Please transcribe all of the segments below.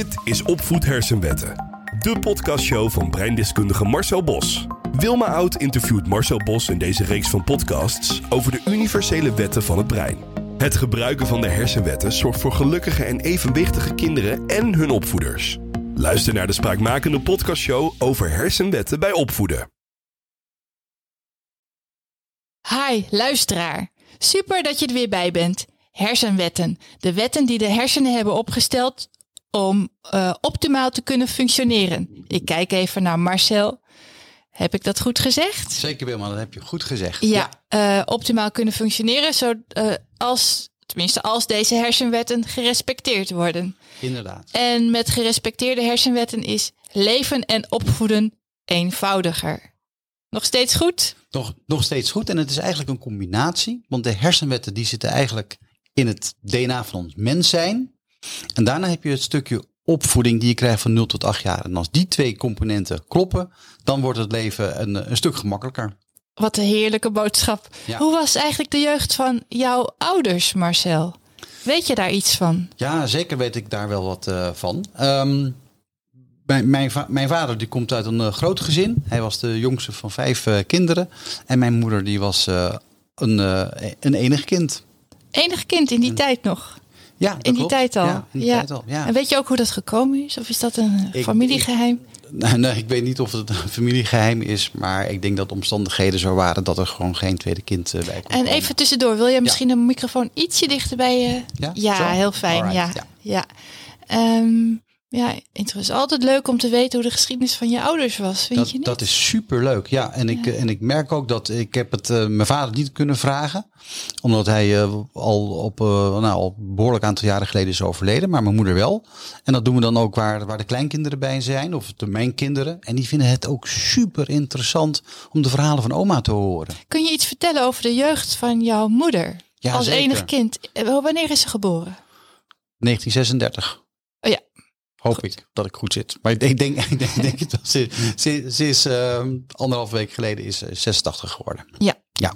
Dit is Opvoed Hersenwetten. De podcastshow van breindeskundige Marcel Bos. Wilma Oud interviewt Marcel Bos in deze reeks van podcasts over de universele wetten van het brein. Het gebruiken van de hersenwetten zorgt voor gelukkige en evenwichtige kinderen en hun opvoeders. Luister naar de spraakmakende podcastshow over hersenwetten bij opvoeden. Hi, luisteraar. Super dat je er weer bij bent. Hersenwetten. De wetten die de hersenen hebben opgesteld om uh, optimaal te kunnen functioneren. Ik kijk even naar Marcel. Heb ik dat goed gezegd? Zeker Wilma, dat heb je goed gezegd. Ja, ja. Uh, optimaal kunnen functioneren, zo, uh, als, tenminste als deze hersenwetten gerespecteerd worden. Inderdaad. En met gerespecteerde hersenwetten is leven en opvoeden eenvoudiger. Nog steeds goed? Nog, nog steeds goed. En het is eigenlijk een combinatie. Want de hersenwetten die zitten eigenlijk in het DNA van ons mens zijn. En daarna heb je het stukje opvoeding die je krijgt van 0 tot 8 jaar. En als die twee componenten kloppen, dan wordt het leven een, een stuk gemakkelijker. Wat een heerlijke boodschap. Ja. Hoe was eigenlijk de jeugd van jouw ouders, Marcel? Weet je daar iets van? Ja, zeker weet ik daar wel wat uh, van. Um, mijn, mijn, va mijn, vader die komt uit een uh, groot gezin. Hij was de jongste van vijf uh, kinderen. En mijn moeder die was een, een enig kind. Enig kind in die en, tijd nog? Ja, in die klopt. tijd al. Ja, in die ja. tijd al. Ja. En weet je ook hoe dat gekomen is? Of is dat een Ik- familiegeheim? Nee, nee, ik weet niet of het een familiegeheim is, maar ik denk dat de omstandigheden zo waren dat er gewoon geen tweede kind eh, bij kon en komen. even tussendoor, wil je misschien een microfoon ietsje dichter bij je? Ja, heel fijn. Alright, ja. ja. Ja. Ja, interessant. Altijd leuk om te weten hoe de geschiedenis van je ouders was, vind Dat, je niet? dat is super leuk. Ja, en ik, Ja. en ik merk ook dat ik heb het eh, mijn vader niet kunnen vragen. Omdat hij eh, al op eh, nou, al behoorlijk aantal jaren geleden is overleden. Maar mijn moeder wel. En dat doen we dan ook waar, waar de kleinkinderen bij zijn. Of de mijn kinderen. En die vinden het ook super interessant om de verhalen van oma te horen. Kun je iets vertellen over de jeugd van jouw moeder? Ja, Als zeker. enig kind. Eh, Wanneer is ze geboren? 1936. Hoop ik dat ik goed zit. Maar ik denk, ik denk, ik denk, denk het wel. Ze, ze, ze is eh, anderhalf week geleden is ze 86 geworden. Ja. Ja.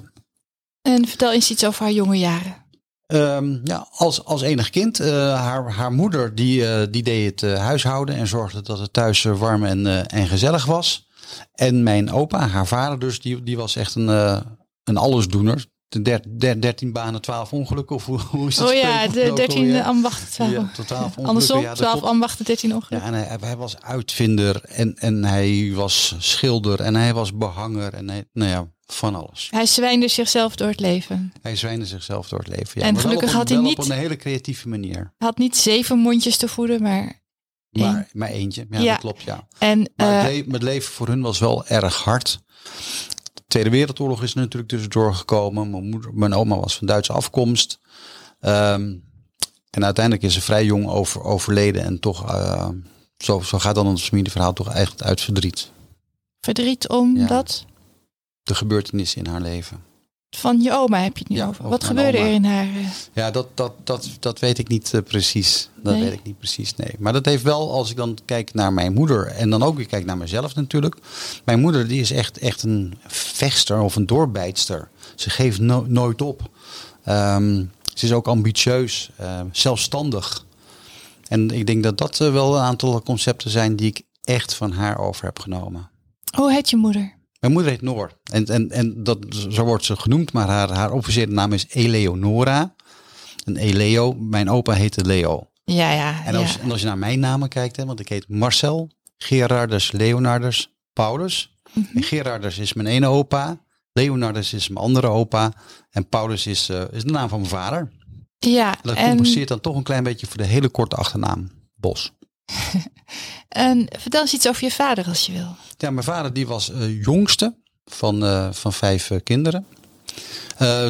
En vertel eens iets over haar jonge jaren. Ehm, ja, als, als enig kind. eh, haar, haar moeder die, eh, die deed het eh, huishouden en zorgde dat het thuis eh, warm en, eh, en gezellig was. En mijn opa, haar vader dus, die, die was echt een, eh, een allesdoener. De der, der, 13 banen, 12 ongelukken. Of hoe, hoe is dat? Oh ja, de ook 13 alweer? ambachten, 12. Ja, tot 12 ongelukken. Andersom, Ja, dat 12 klopt. ambachten, 13 Ja, ongelukken. en hij, hij was uitvinder en, en hij was schilder en hij was behanger en hij, nou ja, van alles. Hij zwijnde zichzelf door het leven. Hij zwijnde zichzelf door het leven. Ja, En maar gelukkig een- had hij niet- op een hele creatieve manier. Hij had niet zeven mondjes te voeden, maar Maar, maar eentje, ja, Ja. dat klopt, ja. En Maar eh, het, le- het leven voor hun was wel erg hard. De Tweede Wereldoorlog is er natuurlijk tussendoor gekomen. Mijn, moeder, mijn oma was van Duitse afkomst. Ehm, en uiteindelijk is ze vrij jong over, overleden. En toch, eh, zo, zo gaat dan ons familieverhaal toch eigenlijk uit verdriet. verdriet om Ja. dat. De gebeurtenissen in haar leven. Van je oma heb je het nu Ja, over. Wat gebeurde oma. er in haar... eh, Ja, dat, dat, dat, dat weet ik niet eh, precies. Dat Nee? weet ik niet precies, nee. Maar dat heeft wel, als ik dan kijk naar mijn moeder en dan ook weer kijk naar mezelf natuurlijk. Mijn moeder die is echt, echt een vechter of een doorbijtster. Ze geeft no- nooit op. Ehm, ze is ook ambitieus, eh, zelfstandig. En ik denk dat dat eh, wel een aantal concepten zijn die ik echt van haar over heb genomen. Hoe heet je moeder? Mijn moeder heet Noor. En, en, en dat, zo wordt ze genoemd, maar haar, haar officiële naam is Eleonora. En Eleo, mijn opa heette Leo. Ja, ja. En als, ja. en als je naar mijn namen kijkt, hè, want ik heet Marcel, Gerardus, Leonardus, Paulus. Mhm. En Gerardus is mijn ene opa, Leonardus is mijn andere opa. En Paulus is, eh, is de naam van mijn vader. ja, Dat en, compenseert dan toch een klein beetje voor de hele korte achternaam, Bos. en vertel eens iets over je vader als je wil. Ja, mijn vader die was eh, jongste van, eh, van vijf eh, kinderen.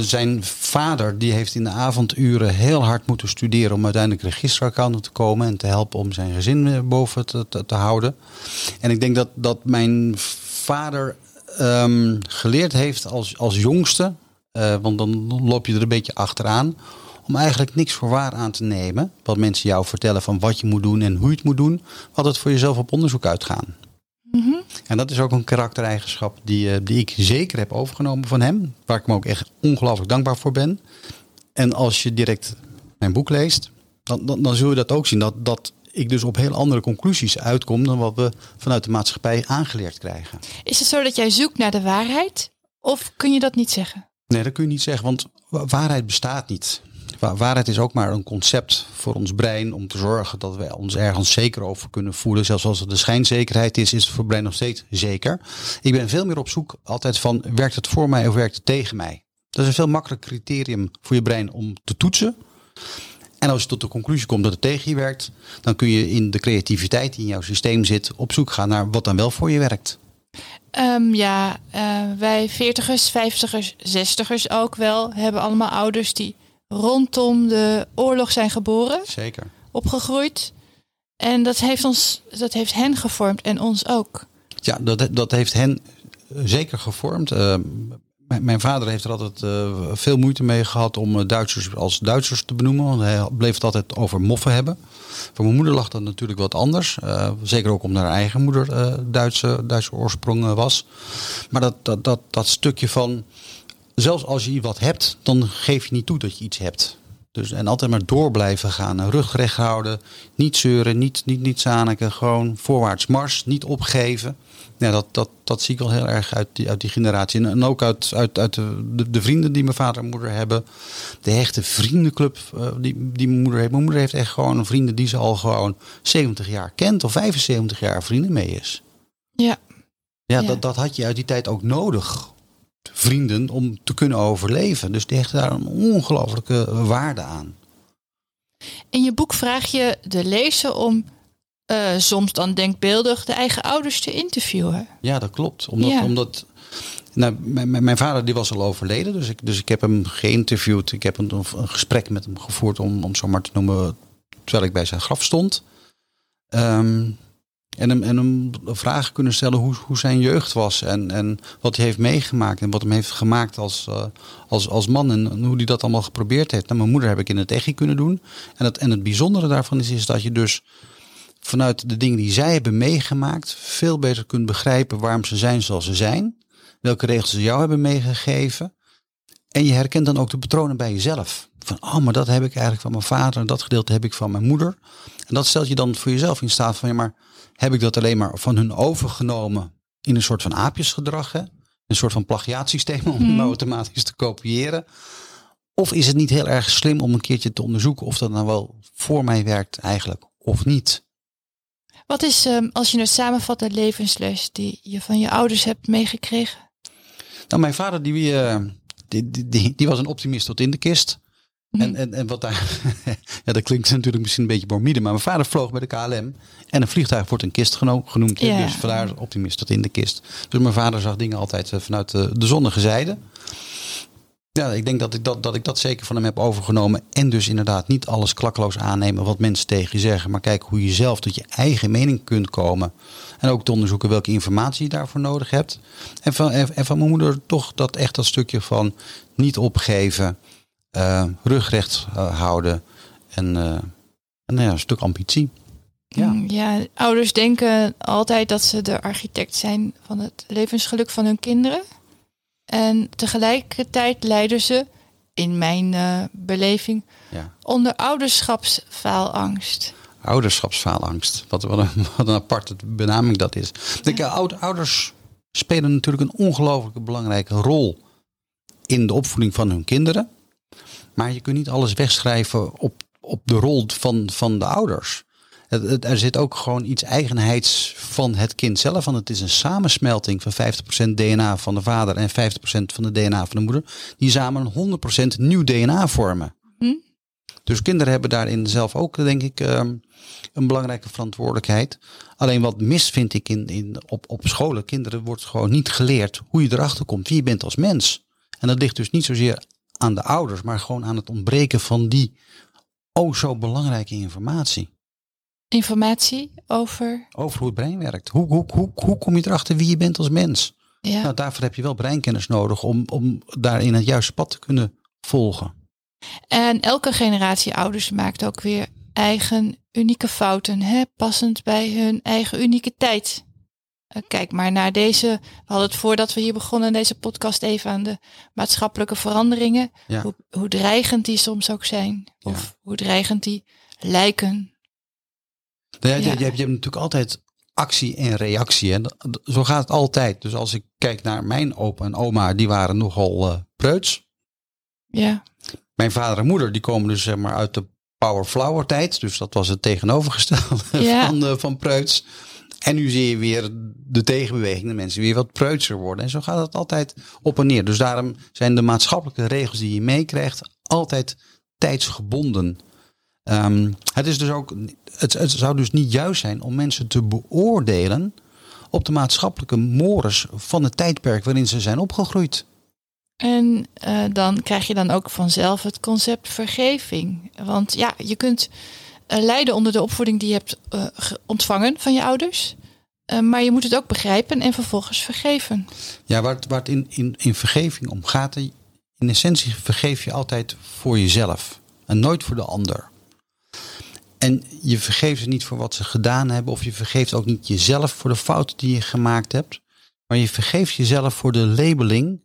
Zijn vader die heeft in de avonduren heel hard moeten studeren om uiteindelijk registeraccountant te komen en te helpen om zijn gezin boven te, te, houden. En ik denk dat, dat mijn vader ehm, geleerd heeft als, als jongste, want dan loop je er een beetje achteraan, om eigenlijk niks voor waar aan te nemen. Wat mensen jou vertellen van wat je moet doen en hoe je het moet doen, wat het voor jezelf op onderzoek uitgaan. Mhm. En dat is ook een karaktereigenschap die, eh, die ik zeker heb overgenomen van hem. Waar ik me ook echt ongelooflijk dankbaar voor ben. En als je direct mijn boek leest, dan, dan, dan zul je dat ook zien. Dat, dat ik dus op heel andere conclusies uitkom dan wat we vanuit de maatschappij aangeleerd krijgen. Is het zo dat jij zoekt naar de waarheid? Of kun je dat niet zeggen? Nee, dat kun je niet zeggen, want waarheid bestaat niet. Waarheid is ook maar een concept voor ons brein om te zorgen dat we ons ergens zeker over kunnen voelen. Zelfs als het de schijnzekerheid is, is het voor het brein nog steeds zeker. Ik ben veel meer op zoek altijd van, werkt het voor mij of werkt het tegen mij? Dat is een veel makkelijker criterium voor je brein om te toetsen. En als je tot de conclusie komt dat het tegen je werkt, dan kun je in de creativiteit die in jouw systeem zit op zoek gaan naar wat dan wel voor je werkt. Um, ja, uh, wij veertigers, vijftigers, zestigers ook wel hebben allemaal ouders die rondom de oorlog zijn geboren. Zeker. Opgegroeid. En dat heeft, ons, dat heeft hen gevormd en ons ook. Ja, dat, dat heeft hen zeker gevormd. Uh, mijn vader heeft er altijd uh, veel moeite mee gehad om eh, Duitsers als Duitsers te benoemen. Want hij bleef het altijd over moffen hebben. Voor mijn moeder lag dat natuurlijk wat anders. Uh, zeker ook omdat haar eigen moeder uh, Duitse, Duitse oorsprong was. Maar dat, dat, dat, dat stukje van, zelfs als je wat hebt, dan geef je niet toe dat je iets hebt. Dus, en altijd maar door blijven gaan. Rug recht houden. Niet zeuren, niet, niet, niet zaniken. Gewoon voorwaarts mars. Niet opgeven ja, dat, dat, dat zie ik wel heel erg uit die, uit die generatie. En, ook uit, uit, uit de, de, vrienden die mijn vader en moeder hebben. De hechte vriendenclub uh, die, die mijn moeder heeft. Mijn moeder heeft echt gewoon een vrienden die ze al gewoon 70 jaar kent. Of 75 jaar vrienden mee is. Ja. Ja, Dat, dat had je uit die tijd ook nodig. Vrienden om te kunnen overleven. Dus die hechten daar een ongelooflijke waarde aan. In je boek vraag je de lezer om uh, soms dan denkbeeldig de eigen ouders te interviewen. Ja, dat klopt. Omdat, ja. omdat nou, mijn, mijn, vader die was al overleden, dus ik, dus ik heb hem geïnterviewd. Ik heb een, een gesprek met hem gevoerd, om, om zo maar te noemen, terwijl ik bij zijn graf stond. Um, en hem, en hem vragen kunnen stellen hoe, hoe zijn jeugd was en, en wat hij heeft meegemaakt en wat hem heeft gemaakt als, uh, als, als man en hoe hij dat allemaal geprobeerd heeft. Nou, mijn moeder heb ik in het echi kunnen doen. En het, en het bijzondere daarvan is, is dat je dus vanuit de dingen die zij hebben meegemaakt veel beter kunt begrijpen waarom ze zijn zoals ze zijn. Welke regels ze jou hebben meegegeven. En je herkent dan ook de patronen bij jezelf. Van, oh, maar dat heb ik eigenlijk van mijn vader en dat gedeelte heb ik van mijn moeder. En dat stelt je dan voor jezelf in staat van, ja, maar heb ik dat alleen maar van hun overgenomen in een soort van aapjesgedrag? Hè? Een soort van plagiaatsysteem om mm. automatisch te kopiëren. Of is het niet heel erg slim om een keertje te onderzoeken of dat nou wel voor mij werkt eigenlijk of niet? Wat is, um, als je het samenvat, de levensles die je van je ouders hebt meegekregen? Nou, mijn vader die, uh, die, die, die, was een optimist tot in de kist. En, en, en wat daar, ja, dat klinkt natuurlijk misschien een beetje morbide, maar mijn vader vloog bij de KLM en een vliegtuig wordt een kist genoemd. Ja. Dus vandaar optimist tot in de kist. Dus mijn vader zag dingen altijd uh, vanuit de, de zonnige zijde. Ja, ik denk dat ik dat, dat ik dat zeker van hem heb overgenomen. En dus inderdaad niet alles klakkeloos aannemen wat mensen tegen je zeggen. Maar kijken hoe je zelf tot je eigen mening kunt komen. En ook te onderzoeken welke informatie je daarvoor nodig hebt. En van, en van mijn moeder toch dat echt dat stukje van niet opgeven. Uh, rugrecht uh, houden. En, uh, en ja, een stuk ambitie. Ja. Mm, ja, ouders denken altijd dat ze de architect zijn van het levensgeluk van hun kinderen. En tegelijkertijd lijden ze, in mijn uh, beleving, ja. onder ouderschapsfaalangst. Ouderschapsfaalangst, wat, wat, een, wat een aparte benaming dat is. Denk, ja. ouders spelen natuurlijk een ongelooflijk belangrijke rol in de opvoeding van hun kinderen. Maar je kunt niet alles wegschrijven op, op de rol van, van de ouders er zit ook gewoon iets eigenheids van het kind zelf. Want het is een samensmelting van 50% DNA van de vader en 50% van de DNA van de moeder. Die samen een 100% nieuw DNA vormen. Hm? Dus kinderen hebben daarin zelf ook, denk ik, ehm, een belangrijke verantwoordelijkheid. Alleen wat mis vind ik in, in, op, op scholen. Kinderen wordt gewoon niet geleerd hoe je erachter komt wie je bent als mens. En dat ligt dus niet zozeer aan de ouders, maar gewoon aan het ontbreken van die oh zo belangrijke informatie informatie over? Over hoe het brein werkt. Hoe, hoe, hoe, hoe kom je erachter wie je bent als mens? Ja. Nou, daarvoor heb je wel breinkennis nodig om, om daarin het juiste pad te kunnen volgen. En elke generatie ouders maakt ook weer eigen unieke fouten, hè? passend bij hun eigen unieke tijd. Eh, kijk maar naar deze. We hadden het voordat we hier begonnen deze podcast even aan de maatschappelijke veranderingen. Ja. Hoe, hoe, dreigend die soms ook zijn. Of ja. hoe dreigend die lijken Ja, je, Ja. je, hebt, je hebt natuurlijk altijd actie en reactie. En zo gaat het altijd. Dus als ik kijk naar mijn opa en oma, die waren nogal eh preuts. Ja, Mijn vader en moeder, die komen dus zeg maar uit de power flower tijd. Dus dat was het tegenovergestelde van, eh, van preuts. En nu zie je weer de tegenbeweging. De mensen weer wat preutser worden. En zo gaat het altijd op en neer. Dus daarom zijn de maatschappelijke regels die je meekrijgt altijd tijdsgebonden. Ehm, het, is dus ook, het, zou dus niet juist zijn om mensen te beoordelen op de maatschappelijke mores van het tijdperk waarin ze zijn opgegroeid. En eh, dan krijg je dan ook vanzelf het concept vergeving. Want ja, je kunt lijden onder de opvoeding die je hebt eh, ge- ontvangen van je ouders. Eh, maar je moet het ook begrijpen en vervolgens vergeven. Ja, waar het, in, in, in vergeving om gaat, in essentie vergeef je altijd voor jezelf en nooit voor de ander. En je vergeeft ze niet voor wat ze gedaan hebben, of je vergeeft ook niet jezelf voor de fouten die je gemaakt hebt, maar je vergeeft jezelf voor de labeling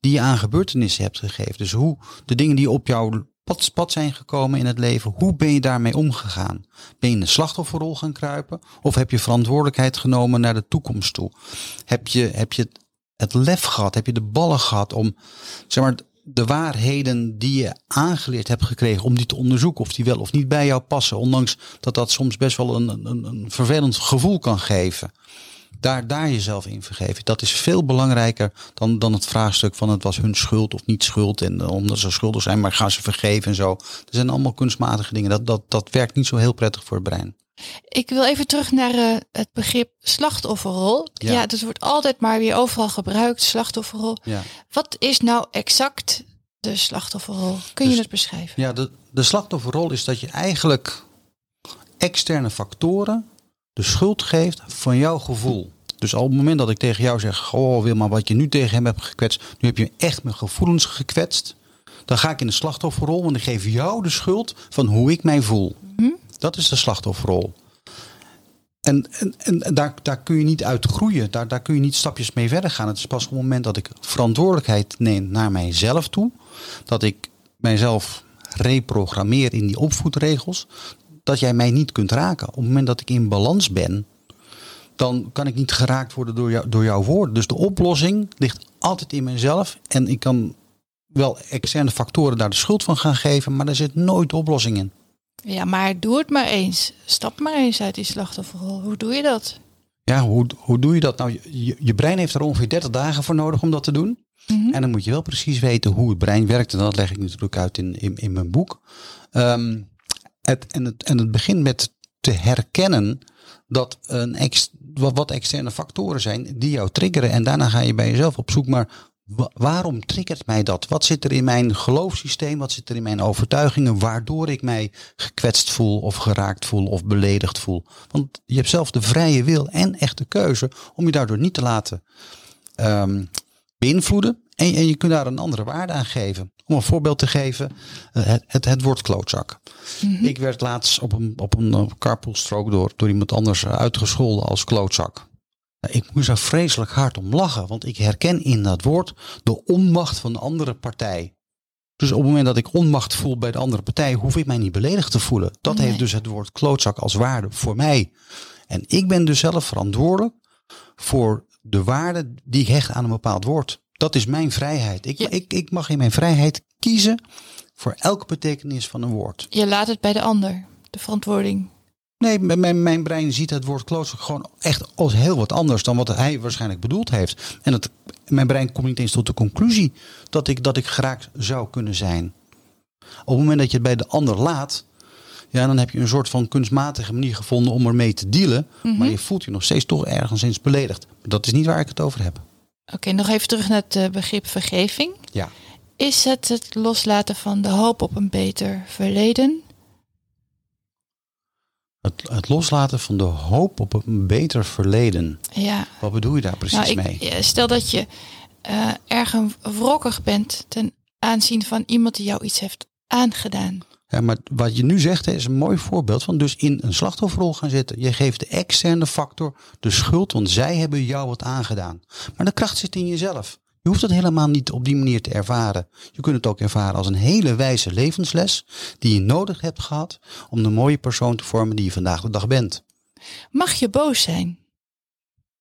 die je aan gebeurtenissen hebt gegeven. Dus hoe de dingen die op jouw pad, zijn gekomen in het leven, hoe ben je daarmee omgegaan? Ben je in de slachtofferrol gaan kruipen? Of heb je verantwoordelijkheid genomen naar de toekomst toe? Heb je, heb je het lef gehad? Heb je de ballen gehad om zeg maar, de waarheden die je aangeleerd hebt gekregen, om die te onderzoeken of die wel of niet bij jou passen? Ondanks dat dat soms best wel een, een, een vervelend gevoel kan geven. Daar, daar jezelf in vergeven. Dat is veel belangrijker dan, dan het vraagstuk van het was hun schuld of niet schuld. En eh, omdat ze schuldig zijn, maar gaan ze vergeven en zo. Er zijn allemaal kunstmatige dingen. Dat, dat, dat werkt niet zo heel prettig voor het brein. Ik wil even terug naar eh, het begrip slachtofferrol. Ja. Ja. dat wordt altijd maar weer overal gebruikt, slachtofferrol. Ja. Wat is nou exact de slachtofferrol? Kun je Dus- het beschrijven? Ja, de, de slachtofferrol is dat je eigenlijk externe factoren de schuld geeft van jouw gevoel. Dus al op het moment dat ik tegen jou zeg, oh Wilma, wat je nu tegen hem hebt gekwetst, nu heb je echt mijn gevoelens gekwetst. Dan ga ik in de slachtofferrol, want ik geef jou de schuld van hoe ik mij voel. Dat is de slachtofferrol. En, en, en daar, daar kun je niet uit groeien. Daar, daar kun je niet stapjes mee verder gaan. Het is pas op het moment dat ik verantwoordelijkheid neem naar mijzelf toe. Dat ik mijzelf reprogrammeer in die opvoedregels. Dat jij mij niet kunt raken. Op het moment dat ik in balans ben. Dan kan ik niet geraakt worden door, jou, door jouw woorden. Dus de oplossing ligt altijd in mezelf. En ik kan wel externe factoren daar de schuld van gaan geven. Maar er zit nooit de oplossing in. Ja, maar doe het maar eens. Stap maar eens uit die slachtofferrol. Hoe doe je dat? Ja, hoe, hoe doe je dat? Nou, je- brein heeft er ongeveer 30 dagen voor nodig om dat te doen. Mhm. En dan moet je wel precies weten hoe het brein werkt. En dat leg ik natuurlijk uit in, in, in mijn boek. Ehm, en, het, en het begint met te herkennen dat een ex, wat, externe factoren zijn die jou triggeren. En daarna ga je bij jezelf op zoek. Maar wa- waarom triggert mij dat? Wat zit er in mijn geloofssysteem? Wat zit er in mijn overtuigingen? Waardoor ik mij gekwetst voel of geraakt voel of beledigd voel. Want je hebt zelf de vrije wil en echte keuze om je daardoor niet te laten ehm, beïnvloeden. En, en je kunt daar een andere waarde aan geven. Om een voorbeeld te geven, eh, het, het, het woord klootzak. Ik werd laatst op een, op een eh, carpoolstrook door, door iemand anders uitgescholden als klootzak. Nou, Ik moest er vreselijk hard om lachen, want ik herken in dat woord de onmacht van de andere partij. Dus op het moment dat ik onmacht voel bij de andere partij, hoef ik mij niet beledigd te voelen. Dat Nee. heeft dus het woord klootzak als waarde voor mij. En ik ben dus zelf verantwoordelijk voor de waarde die ik hecht aan een bepaald woord. Dat is mijn vrijheid. Ik, Ja. ik, ik mag in mijn vrijheid kiezen voor elke betekenis van een woord. Je laat het bij de ander. De verantwoording. Nee, mijn, mijn, brein ziet het woord klootzak gewoon echt als heel wat anders dan wat hij waarschijnlijk bedoeld heeft. En mijn brein komt niet eens tot de conclusie dat ik, dat ik geraakt zou kunnen zijn. Op het moment dat je het bij de ander laat, ja, dan heb je een soort van kunstmatige manier gevonden om ermee te dealen. Maar je voelt je nog steeds toch ergens eens beledigd. Dat is niet waar ik het over heb. Oké, nog even terug naar het eh, begrip vergeving. Ja. Is het het loslaten van de hoop op een beter verleden? Het, het loslaten van de hoop op een beter verleden. Ja. Wat bedoel je daar precies Nou, ik, mee? ja, stel dat je eh ergens wrokkig bent ten aanzien van iemand die jou iets heeft aangedaan. Maar wat je nu zegt is een mooi voorbeeld van dus in een slachtofferrol gaan zitten. Je geeft de externe factor de schuld, want zij hebben jou wat aangedaan. Maar de kracht zit in jezelf. Je hoeft het helemaal niet op die manier te ervaren. Je kunt het ook ervaren als een hele wijze levensles die je nodig hebt gehad om de mooie persoon te vormen die je vandaag de dag bent. Mag je boos zijn?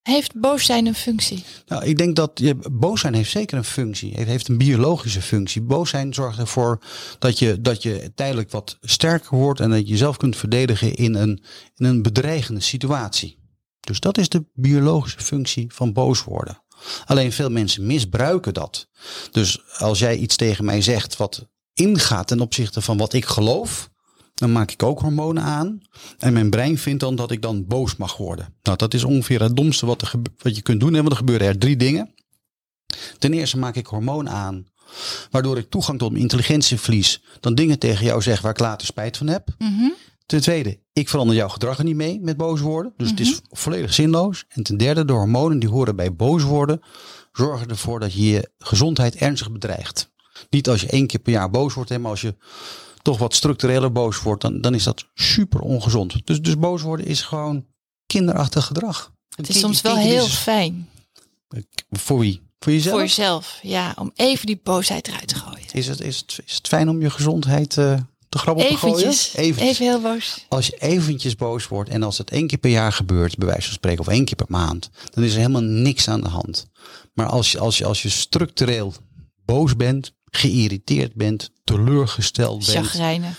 Heeft boos zijn een functie? Nou, ik denk dat je, boos zijn heeft zeker een functie. Het heeft een biologische functie. Boos zijn zorgt ervoor dat je, dat je tijdelijk wat sterker wordt en dat je jezelf kunt verdedigen in een, in een bedreigende situatie. Dus dat is de biologische functie van boos worden. Alleen veel mensen misbruiken dat. Dus als jij iets tegen mij zegt wat ingaat ten opzichte van wat ik geloof, dan maak ik ook hormonen aan. En mijn brein vindt dan dat ik dan boos mag worden. Nou, dat is ongeveer het domste wat, er, wat je kunt doen. Want er gebeuren er drie dingen. Ten eerste maak ik hormoon aan. Waardoor ik toegang tot mijn intelligentie verlies. Dan dingen tegen jou zeg waar ik later spijt van heb. Mhm. Ten tweede, ik verander jouw gedrag er niet mee met boos worden. Dus het is volledig zinloos. En ten derde, de hormonen die horen bij boos worden, zorgen ervoor dat je je gezondheid ernstig bedreigt. Niet als je één keer per jaar boos wordt, hè, maar als je toch wat structureler boos wordt, dan, dan is dat super ongezond. Dus, dus boos worden is gewoon kinderachtig gedrag. Het is soms wel heel fijn. Voor wie? Voor jezelf? Voor jezelf, ja. Om even die boosheid eruit te gooien. Is het, is het, is het fijn om je gezondheid uh, te grabbel te gooien? Eventjes, even heel boos. Als je eventjes boos wordt en als het één keer per jaar gebeurt, bij wijze van spreken, of één keer per maand, dan is er helemaal niks aan de hand. Maar als je, als je, als je structureel boos bent, geïrriteerd bent, teleurgesteld bent,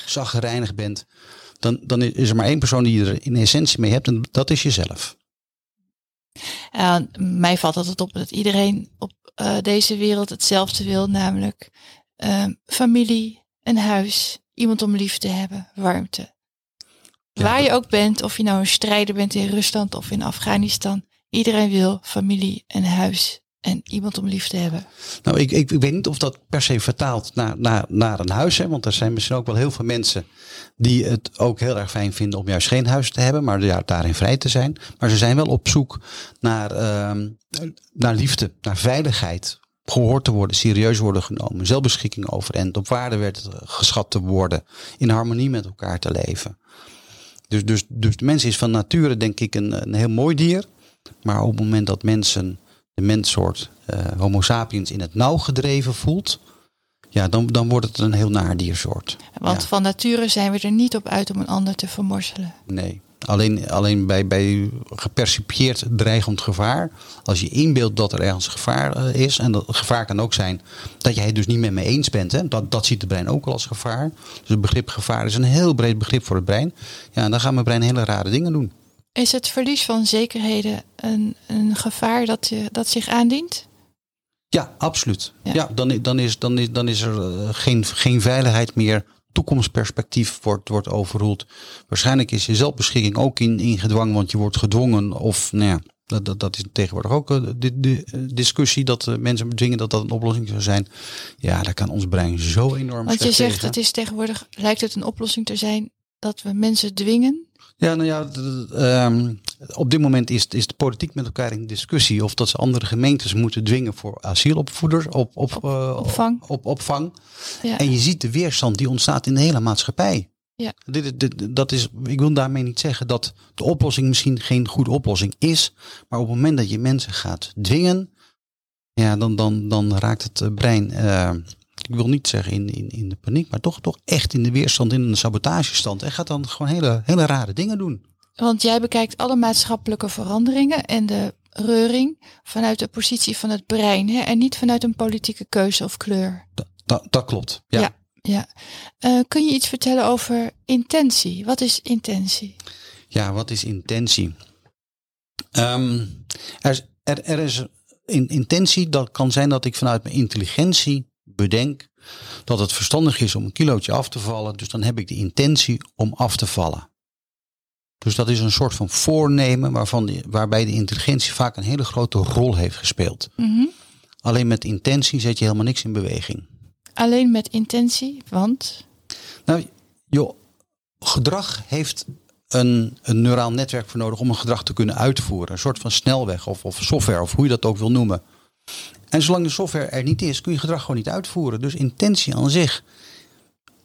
zagrijnig bent, dan, dan is er maar één persoon die je er in essentie mee hebt en dat is jezelf. Uh, mij valt altijd op dat iedereen op uh, deze wereld hetzelfde wil, namelijk uh, familie, een huis, iemand om lief te hebben, warmte. Ja, Waar je ook bent, of je nou een strijder bent in Rusland of in Afghanistan, iedereen wil familie, een huis en iemand om lief te hebben. Nou, ik, ik, weet niet of dat per se vertaalt naar, naar, naar een huis. Want er zijn misschien ook wel heel veel mensen die het ook heel erg fijn vinden om juist geen huis te hebben, maar ja, daarin vrij te zijn. Maar ze zijn wel op zoek naar, uh, naar liefde, naar veiligheid. Gehoord te worden, serieus worden genomen, zelfbeschikking over en op waarde werd geschat te worden, in harmonie met elkaar te leven. Dus, dus, dus de mens is van nature, denk ik, een, een heel mooi dier. Maar op het moment dat mensen de menssoort uh, Homo sapiens in het nauw gedreven voelt, ja, dan, dan wordt het een heel naar diersoort. Want ja. van nature zijn we er niet op uit om een ander te vermorzelen. Nee, alleen, alleen bij, bij gepercipieerd dreigend gevaar. Als je inbeeldt dat er ergens gevaar is, en dat gevaar kan ook zijn dat jij het dus niet met me eens bent. Hè? Dat, dat ziet het brein ook al als gevaar. Dus het begrip gevaar is een heel breed begrip voor het brein. Ja, en dan gaat mijn brein hele rare dingen doen. Is het verlies van zekerheden een, een gevaar dat, je, dat zich aandient? Ja, absoluut. Ja, ja dan, dan, is, dan, is, dan is er geen, geen veiligheid meer. Toekomstperspectief wordt, wordt overroeld. Waarschijnlijk is je zelfbeschikking ook in, in gedwang, want je wordt gedwongen. Of nou ja, dat, dat, dat is tegenwoordig ook de, de discussie dat mensen bedwingen dat dat een oplossing zou zijn. Ja, daar kan ons brein zo enorm Want je zegt tegen. het is tegenwoordig, lijkt het een oplossing te zijn dat we mensen dwingen ja, nou ja, um, op dit moment is, is de politiek met elkaar in discussie of dat ze andere gemeentes moeten dwingen voor asielopvoeders op, op, op uh, opvang. Op, opvang. Ja. En je ziet de weerstand die ontstaat in de hele maatschappij. Ja. Dit, dit, dat is, ik wil daarmee niet zeggen dat de oplossing misschien geen goede oplossing is, maar op het moment dat je mensen gaat dwingen, ja, dan, dan, dan raakt het brein. Uh, ik wil niet zeggen in, in, in de paniek, maar toch, toch echt in de weerstand, in een sabotagestand. En gaat dan gewoon hele, hele rare dingen doen. Want jij bekijkt alle maatschappelijke veranderingen en de reuring vanuit de positie van het brein hè, en niet vanuit een politieke keuze of kleur. Dat, dat, dat klopt, ja. ja, ja. Uh, kun je iets vertellen over intentie? Wat is intentie? Ja, wat is intentie? Um, er, er, er is in, intentie, dat kan zijn dat ik vanuit mijn intelligentie bedenk dat het verstandig is om een kilootje af te vallen. Dus dan heb ik de intentie om af te vallen. Dus dat is een soort van voornemen waarvan die, waarbij de intelligentie vaak een hele grote rol heeft gespeeld. Mm -hmm. Alleen met intentie zet je helemaal niks in beweging. Alleen met intentie, want? Nou, joh, gedrag heeft een, een neuraal netwerk voor nodig om een gedrag te kunnen uitvoeren. Een soort van snelweg of, of software of hoe je dat ook wil noemen. En zolang de software er niet is, kun je gedrag gewoon niet uitvoeren. Dus intentie aan zich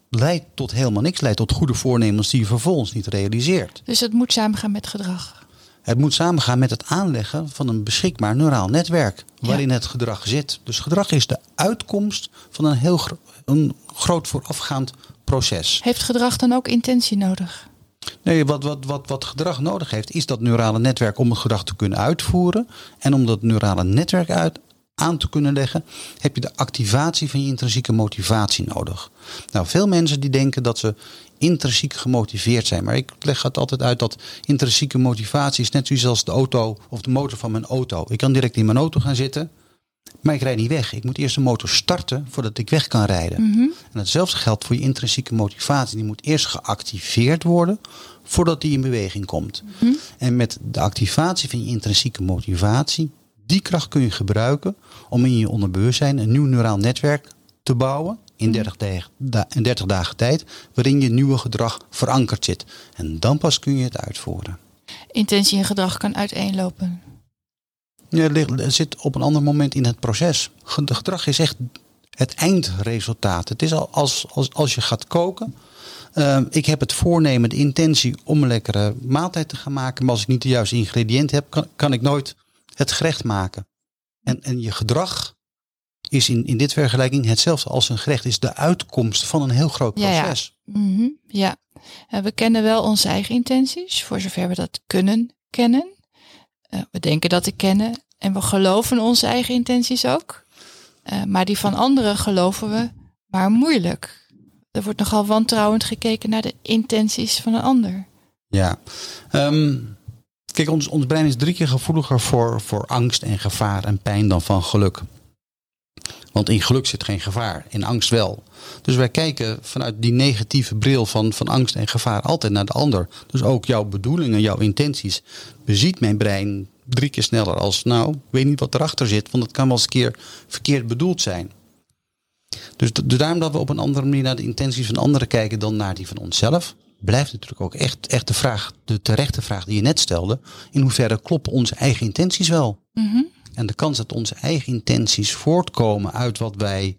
leidt tot helemaal niks, leidt tot goede voornemens die je vervolgens niet realiseert. Dus het moet samengaan met gedrag. Het moet samengaan met het aanleggen van een beschikbaar neuraal netwerk waarin ja. het gedrag zit. Dus gedrag is de uitkomst van een heel gro een groot voorafgaand proces. Heeft gedrag dan ook intentie nodig? Nee, wat, wat, wat, wat gedrag nodig heeft, is dat neurale netwerk om het gedrag te kunnen uitvoeren. En om dat neurale netwerk uit, aan te kunnen leggen, heb je de activatie van je intrinsieke motivatie nodig. Nou, veel mensen die denken dat ze intrinsiek gemotiveerd zijn. Maar ik leg het altijd uit dat intrinsieke motivatie is net zoals de auto of de motor van mijn auto. Ik kan direct in mijn auto gaan zitten, maar ik rijd niet weg. Ik moet eerst de motor starten voordat ik weg kan rijden. En hetzelfde geldt voor je intrinsieke motivatie. Die moet eerst geactiveerd worden voordat die in beweging komt. En met de activatie van je intrinsieke motivatie, die kracht kun je gebruiken om in je onderbewustzijn een nieuw neuraal netwerk te bouwen in 30, dagen, da- in 30 dagen tijd, waarin je nieuwe gedrag verankerd zit. En dan pas kun je het uitvoeren. Intentie en gedrag kan uiteenlopen. Ja, het ligt- het zit op een ander moment in het proces. Gedrag is echt het eindresultaat. Het is al als, als, als je gaat koken. eh, ik heb het voornemen, de intentie om een lekkere maaltijd te gaan maken. Maar als ik niet de juiste ingrediënten heb, kan, kan ik nooit het gerecht maken. En, en je gedrag is in, in dit vergelijking hetzelfde als een gerecht. Is de uitkomst van een heel groot Ja, ja. proces. Mhm, ja, Eh, we kennen wel onze eigen intenties, voor zover we dat kunnen kennen. Eh, we denken dat te kennen en we geloven onze eigen intenties ook. Eh, maar die van anderen geloven we maar moeilijk. Er wordt nogal wantrouwend gekeken naar de intenties van een ander. Ja. Ehm, kijk, ons, ons brein is drie keer gevoeliger voor, voor angst en gevaar en pijn dan van geluk. Want in geluk zit geen gevaar, in angst wel. Dus wij kijken vanuit die negatieve bril van, van angst en gevaar altijd naar de ander. Dus ook jouw bedoelingen, jouw intenties, beziet mijn brein drie keer sneller als, nou, ik weet niet wat erachter zit, want het kan wel eens een keer verkeerd bedoeld zijn. Dus, dus daarom dat we op een andere manier naar de intenties van anderen kijken dan naar die van onszelf, blijft natuurlijk ook echt, echt de vraag, de terechte vraag die je net stelde. In hoeverre kloppen onze eigen intenties wel? Mhm. En de kans dat onze eigen intenties voortkomen uit wat wij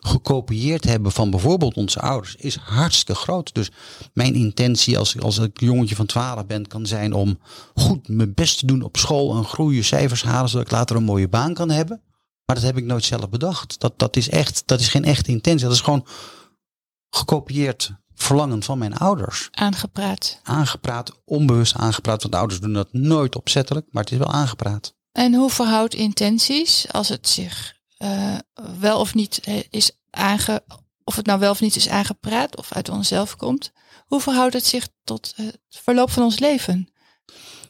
gekopieerd hebben van bijvoorbeeld onze ouders is hartstikke groot. Dus mijn intentie als, als ik een jongetje van 12 ben kan zijn om goed mijn best te doen op school en goede cijfers halen zodat ik later een mooie baan kan hebben. Maar dat heb ik nooit zelf bedacht. Dat, dat, is, echt, dat is geen echte intentie. Dat is gewoon gekopieerd verlangen van mijn ouders. Aangepraat. Aangepraat, onbewust aangepraat. Want de ouders doen dat nooit opzettelijk, maar het is wel aangepraat. En hoe verhoudt intenties als het zich eh, wel of niet eh, is aange, of het nou wel of niet is aangepraat of uit onszelf komt? Hoe verhoudt het zich tot het verloop van ons leven?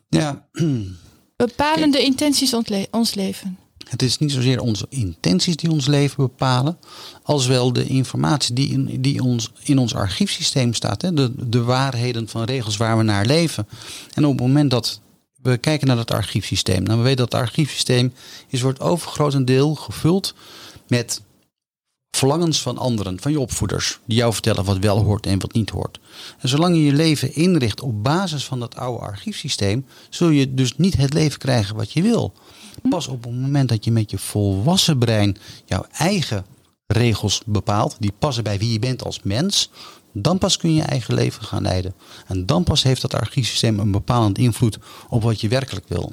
Ja, Bepalen de intenties ons leven? Het is niet zozeer onze intenties die ons leven bepalen, als wel de informatie die in, die ons, in ons archiefsysteem staat. Hè? De, de waarheden van regels waar we naar leven. En op het moment dat we kijken naar dat archiefsysteem, nou, we weten dat het archiefsysteem is, wordt overgrotendeel gevuld met verlangens van anderen, van je opvoeders, die jou vertellen wat wel hoort en wat niet hoort. En zolang je je leven inricht op basis van dat oude archiefsysteem, zul je dus niet het leven krijgen wat je wil. Pas op het moment dat je met je volwassen brein jouw eigen regels bepaalt, die passen bij wie je bent als mens, dan pas kun je je eigen leven gaan leiden. En dan pas heeft dat archiefsysteem een bepalend invloed op wat je werkelijk wil.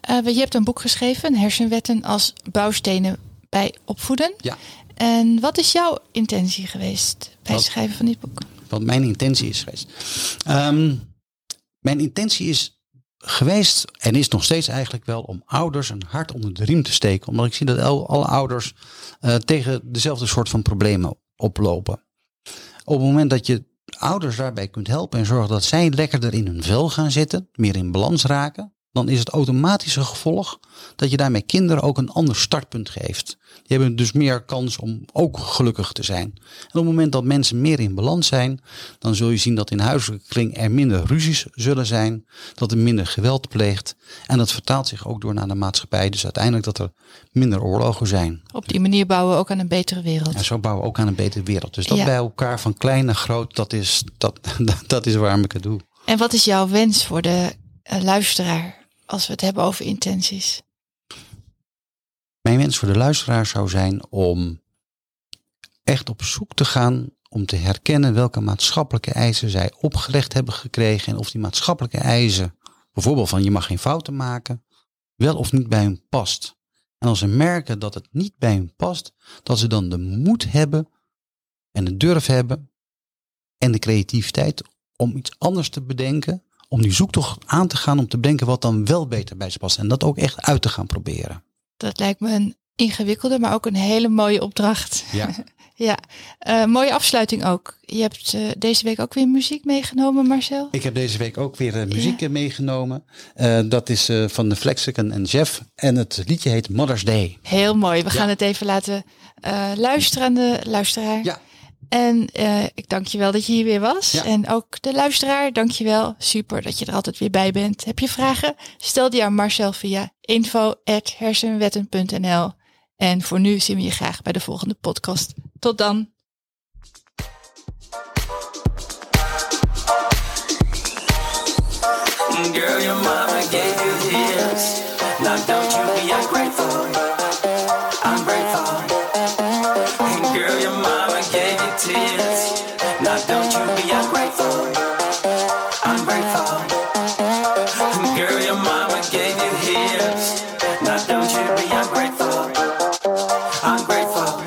Eh, je hebt een boek geschreven, Hersenwetten als bouwstenen bij opvoeden. Ja. En wat is jouw intentie geweest bij het schrijven van dit boek? wat mijn intentie is geweest. Ehm, mijn intentie is geweest en is nog steeds eigenlijk wel om ouders een hart onder de riem te steken. Omdat ik zie dat alle ouders eh, tegen dezelfde soort van problemen oplopen. Op het moment dat je ouders daarbij kunt helpen en zorgen dat zij lekkerder in hun vel gaan zitten, meer in balans raken, dan is het automatische gevolg dat je daarmee kinderen ook een ander startpunt geeft. Die hebben dus meer kans om ook gelukkig te zijn. En op het moment dat mensen meer in balans zijn, dan zul je zien dat in huiselijke kring er minder ruzies zullen zijn, dat er minder geweld pleegt. En dat vertaalt zich ook door naar de maatschappij. Dus uiteindelijk dat er minder oorlogen zijn. Op die manier bouwen we ook aan een betere wereld. En zo bouwen we ook aan een betere wereld. Dus dat Ja. bij elkaar van klein naar groot, dat is, dat, dat is waarom ik het doe. En wat is jouw wens voor de eh, luisteraar als we het hebben over intenties? Mijn wens voor de luisteraar zou zijn om echt op zoek te gaan om te herkennen welke maatschappelijke eisen zij opgelegd hebben gekregen en of die maatschappelijke eisen, bijvoorbeeld van je mag geen fouten maken, wel of niet bij hun past. En als ze merken dat het niet bij hun past, dat ze dan de moed hebben en de durf hebben en de creativiteit om iets anders te bedenken. Om die zoektocht aan te gaan om te bedenken wat dan wel beter bij ze past. En dat ook echt uit te gaan proberen. Dat lijkt me een ingewikkelde, maar ook een hele mooie opdracht. Ja. ja, uh, mooie afsluiting ook. Je hebt uh, deze week ook weer muziek meegenomen, Marcel? Ik heb deze week ook weer uh, muziek ja. meegenomen. dat is van de Flexicon en Jeff. En het liedje heet Mother's Day. Heel mooi. We ja. gaan het even laten luisteren aan de luisteraar. Ja. En uh, ik dank je wel dat je hier weer was. Ja. En ook de luisteraar, dank je wel. Super dat je er altijd weer bij bent. Heb je vragen? Stel die aan Marcel via info.hersenwetten.nl En voor nu zien we je graag bij de volgende podcast. Tot dan. Girl, your mama gave you his. Now don't you be ungrateful. Ungrateful. Now don't you be ungrateful. Ungrateful. Girl, your mama gave you his. Now don't you be ungrateful. Ungrateful.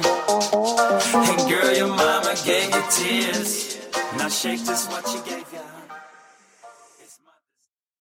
And girl, your mama gave you tears. Now shake this what you.